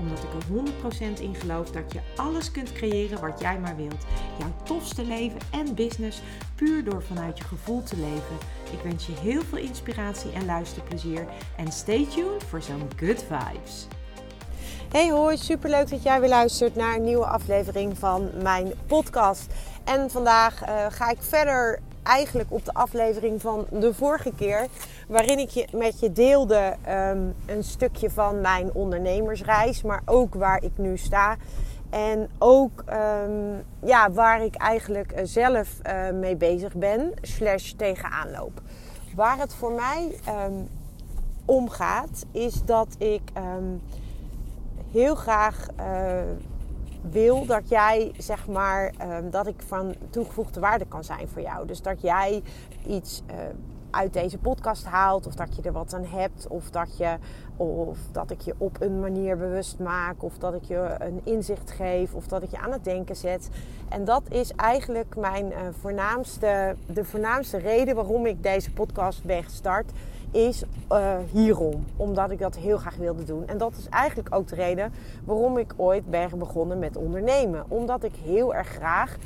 Omdat ik er 100% in geloof dat je alles kunt creëren wat jij maar wilt. Jouw tofste leven en business puur door vanuit je gevoel te leven. Ik wens je heel veel inspiratie en luisterplezier. En stay tuned voor zo'n good vibes. Hey hoi, superleuk dat jij weer luistert naar een nieuwe aflevering van mijn podcast. En vandaag uh, ga ik verder eigenlijk op de aflevering van de vorige keer, waarin ik je, met je deelde um, een stukje van mijn ondernemersreis, maar ook waar ik nu sta. En ook um, ja, waar ik eigenlijk zelf uh, mee bezig ben, slash tegenaan loop. Waar het voor mij um, om gaat, is dat ik heel graag uh, wil dat jij, zeg maar, um, dat ik van toegevoegde waarde kan zijn voor jou. Dus dat jij iets uh, uit deze podcast haalt, of dat je er wat aan hebt, of dat, je, of dat ik je op een manier bewust maak, of dat ik je een inzicht geef, of dat ik je aan het denken zet. En dat is eigenlijk mijn uh, voornaamste, de voornaamste reden waarom ik deze podcast ben gestart is uh, hierom. Omdat ik dat heel graag wilde doen. En dat is eigenlijk ook de reden waarom ik ooit ben begonnen met ondernemen. Omdat ik heel erg graag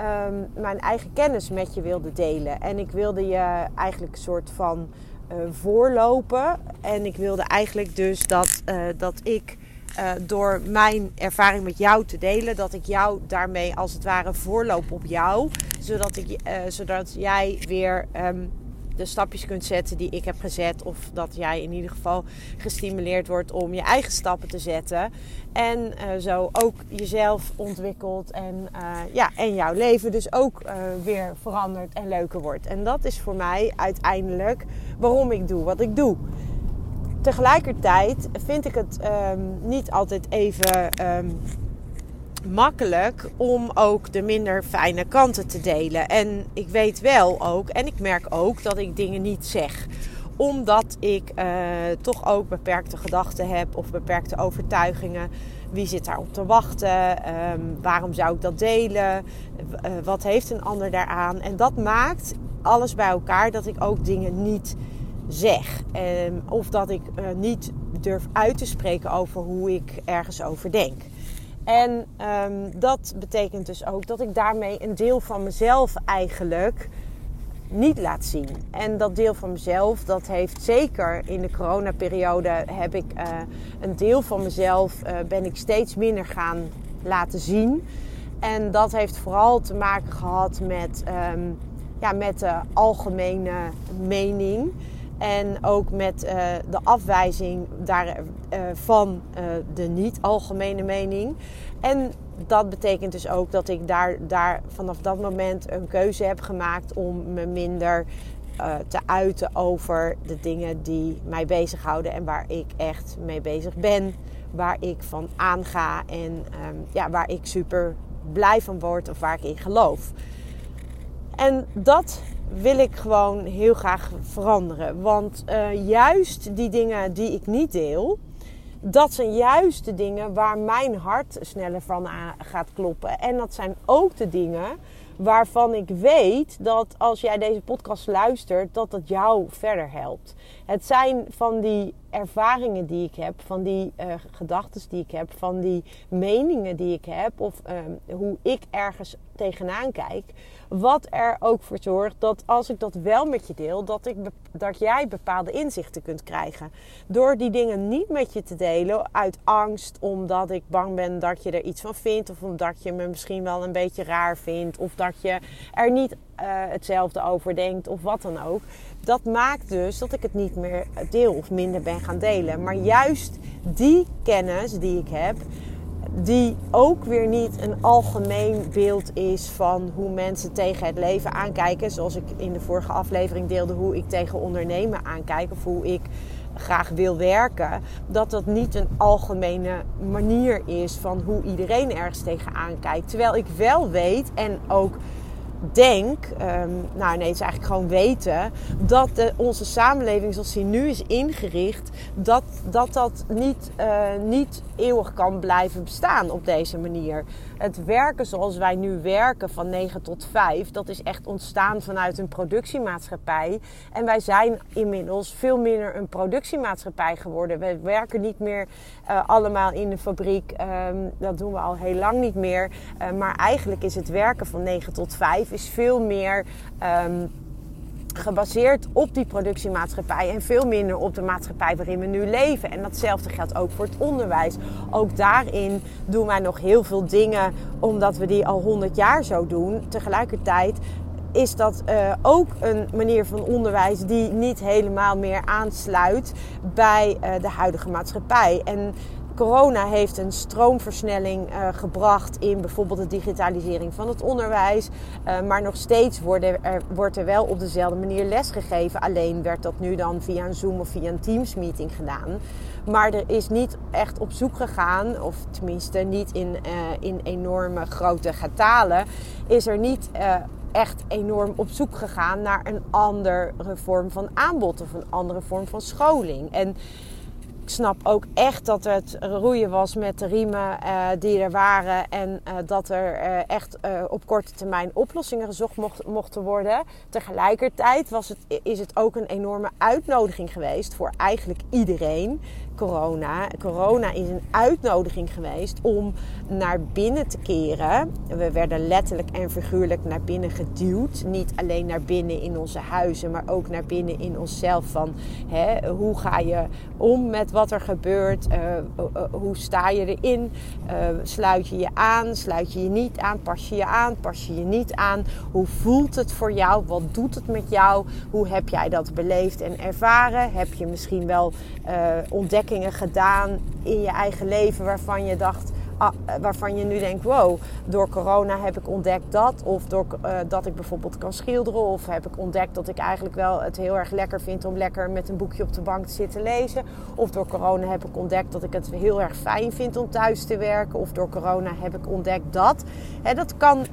um, mijn eigen kennis met je wilde delen. En ik wilde je eigenlijk een soort van uh, voorlopen. En ik wilde eigenlijk dus dat, uh, dat ik. Door mijn ervaring met jou te delen, dat ik jou daarmee als het ware voorloop op jou. Zodat, ik, zodat jij weer um, de stapjes kunt zetten die ik heb gezet. Of dat jij in ieder geval gestimuleerd wordt om je eigen stappen te zetten. En uh, zo ook jezelf ontwikkelt. En, uh, ja, en jouw leven dus ook uh, weer verandert en leuker wordt. En dat is voor mij uiteindelijk waarom ik doe wat ik doe. Tegelijkertijd vind ik het um, niet altijd even. Um, makkelijk om ook de minder fijne kanten te delen. En ik weet wel ook, en ik merk ook dat ik dingen niet zeg omdat ik uh, toch ook beperkte gedachten heb of beperkte overtuigingen. Wie zit daarop te wachten? Um, waarom zou ik dat delen? Uh, wat heeft een ander daaraan? En dat maakt alles bij elkaar dat ik ook dingen niet zeg. Um, of dat ik uh, niet durf uit te spreken over hoe ik ergens over denk. En um, dat betekent dus ook dat ik daarmee een deel van mezelf eigenlijk niet laat zien. En dat deel van mezelf, dat heeft zeker in de coronaperiode heb ik uh, een deel van mezelf uh, ben ik steeds minder gaan laten zien. En dat heeft vooral te maken gehad met, um, ja, met de algemene mening. En ook met uh, de afwijzing daar, uh, van uh, de niet-algemene mening. En dat betekent dus ook dat ik daar, daar vanaf dat moment een keuze heb gemaakt om me minder te uiten over de dingen die mij bezighouden en waar ik echt mee bezig ben. Waar ik van aanga en um, ja, waar ik super blij van word of waar ik in geloof. En dat wil ik gewoon heel graag veranderen. Want uh, juist die dingen die ik niet deel, dat zijn juist de dingen waar mijn hart sneller van gaat kloppen. En dat zijn ook de dingen waarvan ik weet dat als jij deze podcast luistert, dat dat jou verder helpt. Het zijn van die ervaringen die ik heb, van die uh, gedachten die ik heb, van die meningen die ik heb, of uh, hoe ik ergens tegenaan kijk. Wat er ook voor zorgt dat als ik dat wel met je deel, dat, ik, dat jij bepaalde inzichten kunt krijgen. Door die dingen niet met je te delen uit angst, omdat ik bang ben dat je er iets van vindt, of omdat je me misschien wel een beetje raar vindt, of dat je er niet uh, hetzelfde over denkt, of wat dan ook dat maakt dus dat ik het niet meer deel of minder ben gaan delen. Maar juist die kennis die ik heb, die ook weer niet een algemeen beeld is van hoe mensen tegen het leven aankijken. Zoals ik in de vorige aflevering deelde hoe ik tegen ondernemen aankijk of hoe ik graag wil werken. Dat dat niet een algemene manier is van hoe iedereen ergens tegenaan kijkt. Terwijl ik wel weet en ook denk, um, nou nee, het is eigenlijk gewoon weten, dat onze samenleving zoals die nu is ingericht, dat dat, dat niet, uh, niet eeuwig kan blijven bestaan op deze manier. Het werken zoals wij nu werken van 9 tot 5, dat is echt ontstaan vanuit een productiemaatschappij. En wij zijn inmiddels veel minder een productiemaatschappij geworden. We werken niet meer uh, allemaal in de fabriek. Um, dat doen we al heel lang niet meer. Uh, maar eigenlijk is het werken van 9 tot 5 is veel meer. Um, gebaseerd op die productiemaatschappij en veel minder op de maatschappij waarin we nu leven. En datzelfde geldt ook voor het onderwijs. Ook daarin doen wij nog heel veel dingen omdat we die al 100 jaar zo doen. Tegelijkertijd is dat uh, ook een manier van onderwijs die niet helemaal meer aansluit bij uh, de huidige maatschappij. En corona heeft een stroomversnelling uh, gebracht in bijvoorbeeld de digitalisering van het onderwijs. Uh, maar nog steeds worden er, wordt er wel op dezelfde manier lesgegeven. Alleen werd dat nu dan via een Zoom of via een Teams meeting gedaan. Maar er is niet echt op zoek gegaan, of tenminste niet in, uh, in enorme grote getalen, is er niet echt enorm op zoek gegaan naar een andere vorm van aanbod of een andere vorm van scholing. En ik snap ook echt dat het roeien was met de riemen uh, die er waren. En uh, dat er uh, echt op korte termijn oplossingen gezocht mocht, mochten worden. Tegelijkertijd was het, is het ook een enorme uitnodiging geweest voor eigenlijk iedereen corona. Corona is een uitnodiging geweest om naar binnen te keren. We werden letterlijk en figuurlijk naar binnen geduwd. Niet alleen naar binnen in onze huizen, maar ook naar binnen in onszelf. Van hè, hoe ga je om met wat er gebeurt? Uh, uh, hoe sta je erin? Sluit je je aan? Sluit je je niet aan? Pas je je aan? Pas je je niet aan? Hoe voelt het voor jou? Wat doet het met jou? Hoe heb jij dat beleefd en ervaren? Heb je misschien wel ontdekt? Gedaan in je eigen leven waarvan je dacht, ah, waarvan je nu denkt, wow, door corona heb ik ontdekt dat. Of door uh, dat ik bijvoorbeeld kan schilderen. Of heb ik ontdekt dat ik eigenlijk wel het heel erg lekker vind om lekker met een boekje op de bank te zitten lezen. Of door corona heb ik ontdekt dat ik het heel erg fijn vind om thuis te werken. Of door corona heb ik ontdekt dat. Hè, dat kan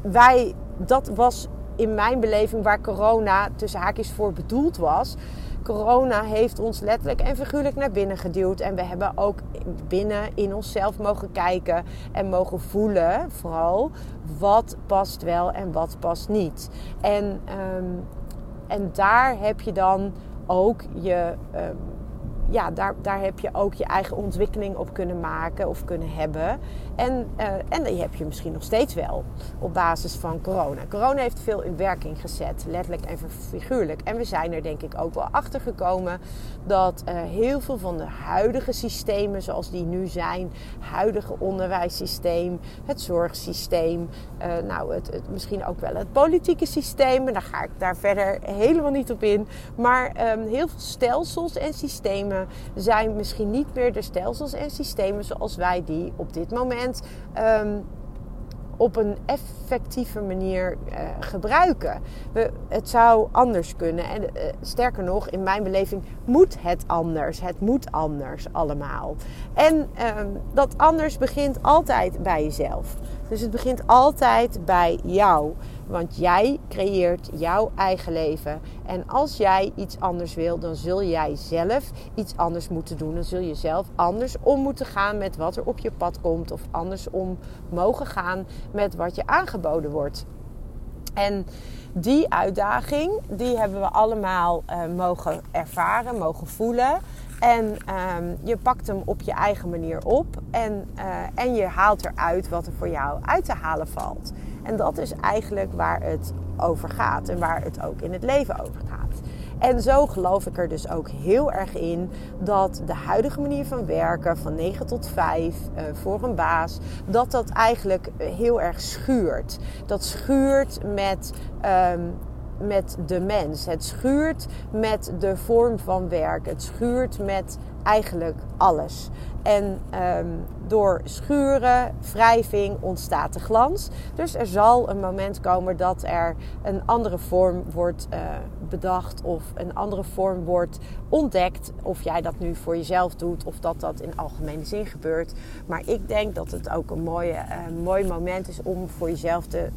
wij, dat was in mijn beleving waar corona tussen haakjes voor bedoeld was corona heeft ons letterlijk en figuurlijk naar binnen geduwd. En we hebben ook binnen in onszelf mogen kijken en mogen voelen, vooral, wat past wel en wat past niet. En, um, en daar heb je dan ook je. Um, ja, daar, daar heb je ook je eigen ontwikkeling op kunnen maken of kunnen hebben. En, uh, en die heb je misschien nog steeds wel op basis van corona. Corona heeft veel in werking gezet, letterlijk en figuurlijk. En we zijn er denk ik ook wel achter gekomen dat uh, heel veel van de huidige systemen zoals die nu zijn, huidige onderwijssysteem, het zorgsysteem, uh, nou het, misschien ook wel het politieke systeem, daar ga ik daar verder helemaal niet op in. Maar um, heel veel stelsels en systemen zijn misschien niet meer de stelsels en systemen zoals wij die op dit moment um, op een effectieve manier uh, gebruiken. We, het zou anders kunnen. En uh, sterker nog, in mijn beleving moet het anders. Het moet anders allemaal. En um, dat anders begint altijd bij jezelf. Dus het begint altijd bij jou. Want jij creëert jouw eigen leven. En als jij iets anders wil, dan zul jij zelf iets anders moeten doen. Dan zul je zelf anders om moeten gaan met wat er op je pad komt. Of anders om mogen gaan met wat je aangeboden wordt. En die uitdaging, die hebben we allemaal uh, mogen ervaren, mogen voelen. En um, je pakt hem op je eigen manier op. En, uh, en je haalt eruit wat er voor jou uit te halen valt. En dat is eigenlijk waar het over gaat. En waar het ook in het leven over gaat. En zo geloof ik er dus ook heel erg in dat de huidige manier van werken, van 9 tot 5 uh, voor een baas, dat dat eigenlijk heel erg schuurt. Dat schuurt met. Um, met de mens. Het schuurt met de vorm van werk. Het schuurt met eigenlijk alles. En um, door schuren, wrijving ontstaat de glans. Dus er zal een moment komen dat er een andere vorm wordt uh, bedacht of een andere vorm wordt ontdekt. Of jij dat nu voor jezelf doet of dat dat in algemene zin gebeurt. Maar ik denk dat het ook een mooie, uh, mooi moment is om voor jezelf te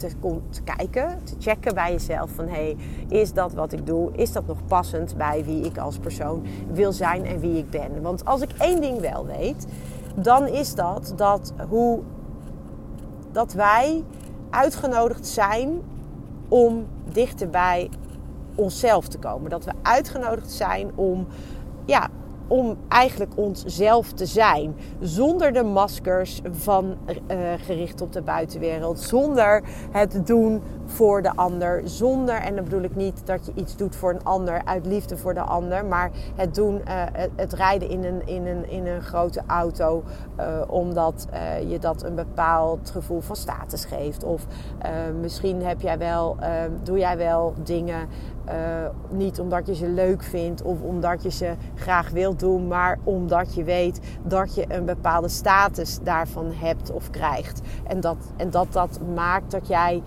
te, te, kijken, te checken bij jezelf van hey, is dat wat ik doe, is dat nog passend bij wie ik als persoon wil zijn en wie ik ben? Want als ik één ding wel weet, dan is dat dat hoe dat wij uitgenodigd zijn om dichter bij onszelf te komen. Dat we uitgenodigd zijn om ja, om eigenlijk onszelf te zijn. Zonder de maskers van uh, gericht op de buitenwereld. Zonder het doen voor de ander. Zonder, en dan bedoel ik niet dat je iets doet voor een ander uit liefde voor de ander. Maar het doen, uh, het, rijden in een, in een, in een grote auto. Uh, omdat je dat een bepaald gevoel van status geeft. Of misschien heb jij wel, doe jij wel dingen uh, niet omdat je ze leuk vindt of omdat je ze graag wilt doen, maar omdat je weet dat je een bepaalde status daarvan hebt of krijgt. En dat en dat, dat maakt dat jij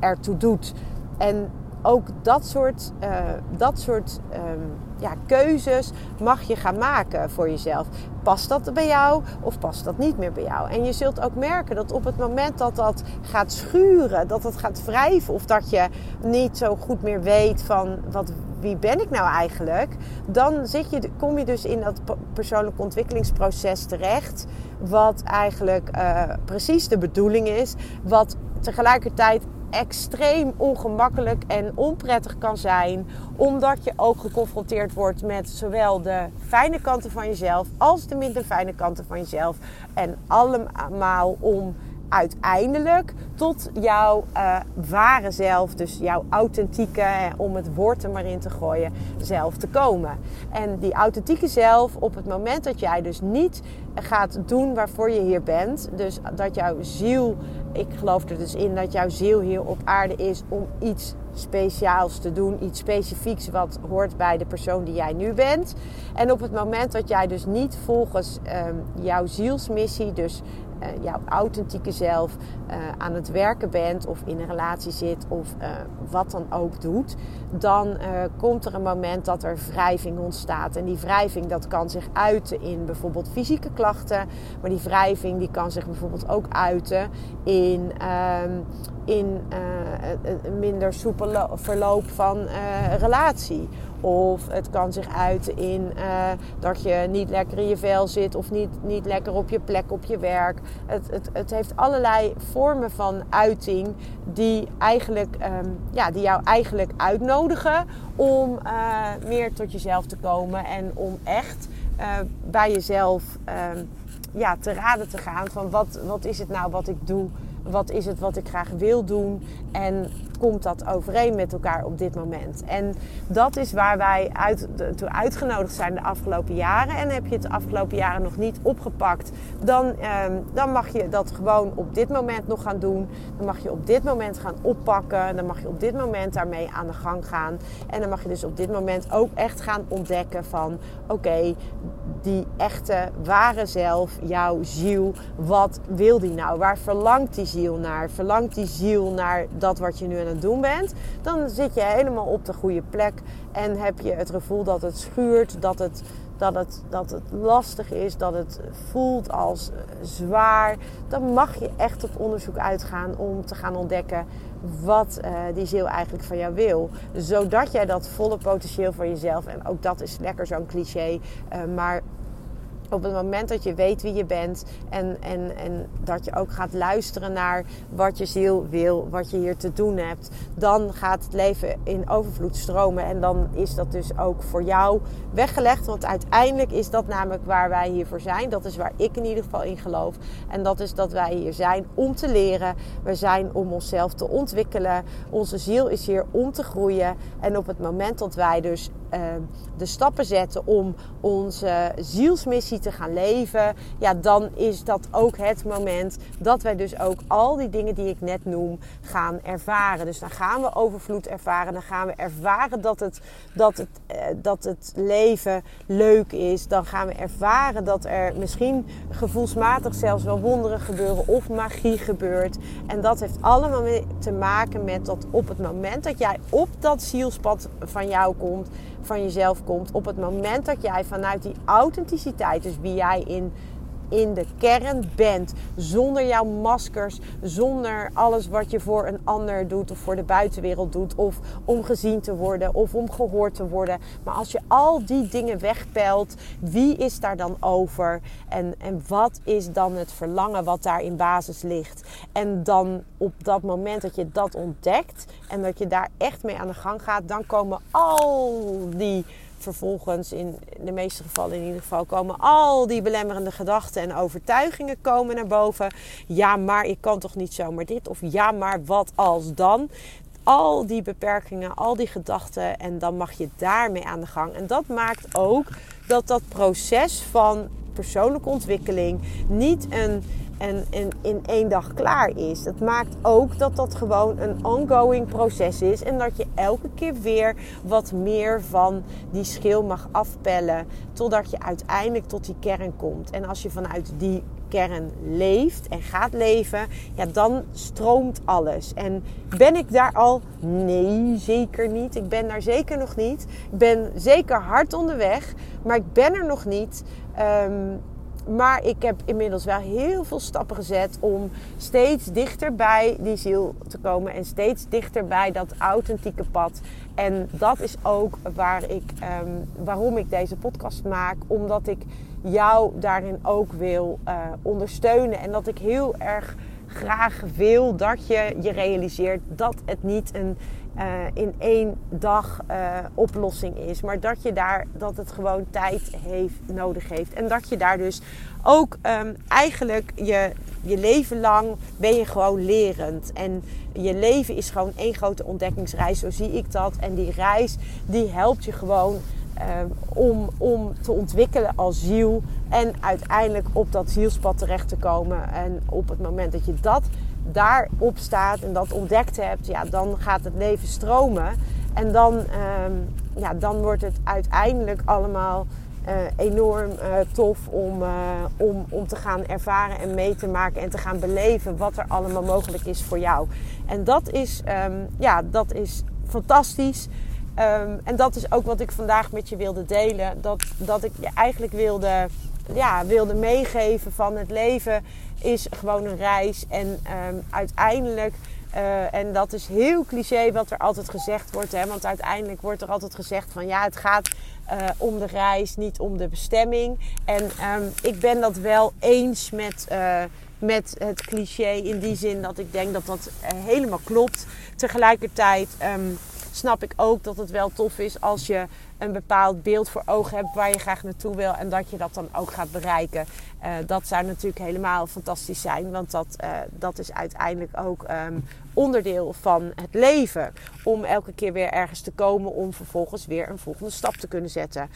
ertoe doet. En ook dat soort, uh, dat soort um, ja, keuzes mag je gaan maken voor jezelf. Past dat bij jou of past dat niet meer bij jou? En je zult ook merken dat op het moment dat dat gaat schuren, dat het gaat wrijven of dat je niet zo goed meer weet van wat, wie ben ik nou eigenlijk, dan zit je, kom je dus in dat persoonlijk ontwikkelingsproces terecht, wat eigenlijk uh, precies de bedoeling is, wat tegelijkertijd extreem ongemakkelijk en onprettig kan zijn. Omdat je ook geconfronteerd wordt met zowel de fijne kanten van jezelf als de minder fijne kanten van jezelf. En allemaal om uiteindelijk tot jouw uh, ware zelf, dus jouw authentieke, om het woord er maar in te gooien, zelf te komen. En die authentieke zelf, op het moment dat jij dus niet gaat doen waarvoor je hier bent, dus dat jouw ziel, ik geloof er dus in dat jouw ziel hier op aarde is om iets speciaals te doen, iets specifieks wat hoort bij de persoon die jij nu bent. En op het moment dat jij dus niet volgens um, jouw zielsmissie, dus uh, jouw authentieke zelf uh, aan het werken bent of in een relatie zit of uh, wat dan ook doet, dan komt er een moment dat er wrijving ontstaat. En die wrijving dat kan zich uiten in bijvoorbeeld fysieke klachten, maar die wrijving die kan zich bijvoorbeeld ook uiten in, ehm, in een minder soepel verloop van relatie. Of het kan zich uiten in uh, dat je niet lekker in je vel zit of niet, niet lekker op je plek op je werk. Het, het, het heeft allerlei vormen van uiting die, eigenlijk, um, ja, die jou eigenlijk uitnodigen om uh, meer tot jezelf te komen en om echt uh, bij jezelf um, ja, te raden te gaan van wat, wat is het nou wat ik doe wat is het wat ik graag wil doen en komt dat overeen met elkaar op dit moment? En dat is waar wij uit, toe uitgenodigd zijn de afgelopen jaren. En heb je het de afgelopen jaren nog niet opgepakt, dan, eh, dan mag je dat gewoon op dit moment nog gaan doen. Dan mag je op dit moment gaan oppakken. Dan mag je op dit moment daarmee aan de gang gaan. En dan mag je dus op dit moment ook echt gaan ontdekken van oké, die echte, ware zelf, jouw ziel, wat wil die nou? Waar verlangt die ziel naar? Verlangt die ziel naar dat wat je nu het doen bent? Dan zit je helemaal op de goede plek en heb je het gevoel dat het schuurt, dat het, dat het, dat het lastig is, dat het voelt als zwaar. Dan mag je echt op onderzoek uitgaan om te gaan ontdekken wat uh, die ziel eigenlijk van jou wil. Zodat jij dat volle potentieel van jezelf, en ook dat is lekker zo'n cliché, uh, maar op het moment dat je weet wie je bent en, en, en dat je ook gaat luisteren naar wat je ziel wil, wat je hier te doen hebt, dan gaat het leven in overvloed stromen. En dan is dat dus ook voor jou weggelegd. Want uiteindelijk is dat namelijk waar wij hiervoor zijn. Dat is waar ik in ieder geval in geloof. En dat is dat wij hier zijn om te leren. We zijn om onszelf te ontwikkelen. Onze ziel is hier om te groeien. En op het moment dat wij dus de stappen zetten om onze zielsmissie te gaan leven, ja, dan is dat ook het moment dat wij dus ook al die dingen die ik net noem gaan ervaren. Dus dan gaan we overvloed ervaren, dan gaan we ervaren dat het, dat het, uh, dat het leven leuk is. Dan gaan we ervaren dat er misschien gevoelsmatig zelfs wel wonderen gebeuren of magie gebeurt. En dat heeft allemaal te maken met dat op het moment dat jij op dat zielspad van jou komt, van jezelf komt, op het moment dat jij vanuit die authenticiteit, dus wie jij in in de kern bent. Zonder jouw maskers, zonder alles wat je voor een ander doet of voor de buitenwereld doet. Of om gezien te worden of om gehoord te worden. Maar als je al die dingen wegpelt, wie is daar dan over? En, en wat is dan het verlangen wat daar in basis ligt? En dan op dat moment dat je dat ontdekt en dat je daar echt mee aan de gang gaat, dan komen al die vervolgens, in de meeste gevallen in ieder geval, komen al die belemmerende gedachten en overtuigingen komen naar boven. Ja, maar ik kan toch niet zomaar dit? Of ja, maar wat als dan? Al die beperkingen, al die gedachten en dan mag je daarmee aan de gang. En dat maakt ook dat dat proces van persoonlijke ontwikkeling niet een en, en in één dag klaar is. Dat maakt ook dat dat gewoon een ongoing proces is. En dat je elke keer weer wat meer van die schil mag afpellen. Totdat je uiteindelijk tot die kern komt. En als je vanuit die kern leeft en gaat leven, ja, dan stroomt alles. En ben ik daar al? Nee, zeker niet. Ik ben daar zeker nog niet. Ik ben zeker hard onderweg, maar ik ben er nog niet. Um, maar ik heb inmiddels wel heel veel stappen gezet om steeds dichter bij die ziel te komen. En steeds dichter bij dat authentieke pad. En dat is ook waar ik, um, waarom ik deze podcast maak. Omdat ik jou daarin ook wil uh, ondersteunen. En dat ik heel erg graag wil dat je je realiseert dat het niet een in één dag uh, oplossing is. Maar dat je daar dat het gewoon tijd heeft, nodig heeft. En dat je daar dus ook um, eigenlijk je, je leven lang ben je gewoon lerend. En je leven is gewoon één grote ontdekkingsreis. Zo zie ik dat. En die reis die helpt je gewoon um, om, om te ontwikkelen als ziel. En uiteindelijk op dat zielspad terecht te komen. En op het moment dat je dat daarop staat en dat ontdekt hebt, ja, dan gaat het leven stromen. En dan, um, ja, dan wordt het uiteindelijk allemaal uh, enorm uh, tof om, uh, om, om te gaan ervaren en mee te maken en te gaan beleven wat er allemaal mogelijk is voor jou. En dat is, um, ja, dat is fantastisch. Um, en dat is ook wat ik vandaag met je wilde delen. Dat, dat ik je eigenlijk wilde, ja, wilde meegeven van het leven is gewoon een reis. En um, uiteindelijk, uh, en dat is heel cliché wat er altijd gezegd wordt. Hè, want uiteindelijk wordt er altijd gezegd van ja, het gaat uh, om de reis, niet om de bestemming. En um, ik ben dat wel eens met, uh, met het cliché in die zin dat ik denk dat dat helemaal klopt. Tegelijkertijd um, snap ik ook dat het wel tof is als je een bepaald beeld voor ogen hebt waar je graag naartoe wil en dat je dat dan ook gaat bereiken. Uh, dat zou natuurlijk helemaal fantastisch zijn, want dat, uh, dat is uiteindelijk ook um, onderdeel van het leven. Om elke keer weer ergens te komen om vervolgens weer een volgende stap te kunnen zetten.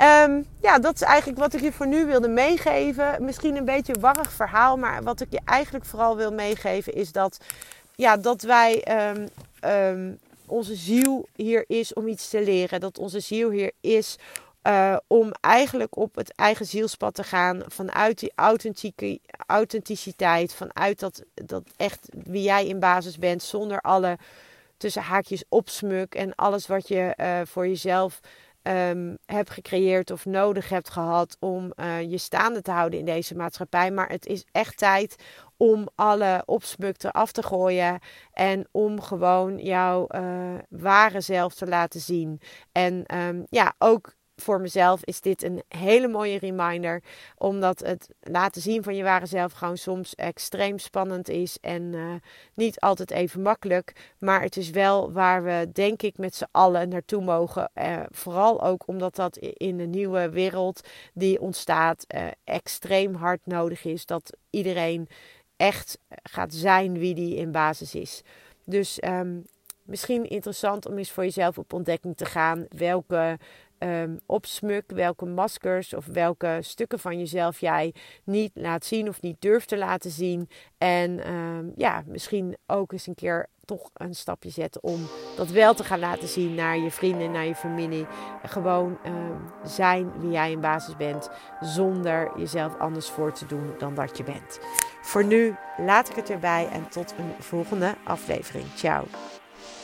Um, ja, dat is eigenlijk wat ik je voor nu wilde meegeven. Misschien een beetje een warrig verhaal, maar wat ik je eigenlijk vooral wil meegeven is dat, ja, dat wij um, um, onze ziel hier is om iets te leren. Dat onze ziel hier is uh, om eigenlijk op het eigen zielspad te gaan. Vanuit die authentieke, authenticiteit. Vanuit dat, dat echt wie jij in basis bent. Zonder alle tussen haakjes opsmuk. En alles wat je uh, voor jezelf um, hebt gecreëerd of nodig hebt gehad om uh, je staande te houden in deze maatschappij. Maar het is echt tijd om alle opsmuk eraf te gooien en om gewoon jouw uh, ware zelf te laten zien. En um, ja, ook voor mezelf is dit een hele mooie reminder. Omdat het laten zien van je ware zelf gewoon soms extreem spannend is. En uh, niet altijd even makkelijk. Maar het is wel waar we, denk ik, met z'n allen naartoe mogen. Uh, vooral ook omdat dat in de nieuwe wereld die ontstaat uh, extreem hard nodig is. Dat iedereen echt gaat zijn wie die in basis is. Dus um, misschien interessant om eens voor jezelf op ontdekking te gaan welke um, opsmuk, welke maskers of welke stukken van jezelf jij niet laat zien of niet durft te laten zien. En um, ja, misschien ook eens een keer toch een stapje zetten om dat wel te gaan laten zien naar je vrienden, naar je familie. Gewoon um, zijn wie jij in basis bent, zonder jezelf anders voor te doen dan dat je bent. Voor nu laat ik het erbij en tot een volgende aflevering. Ciao.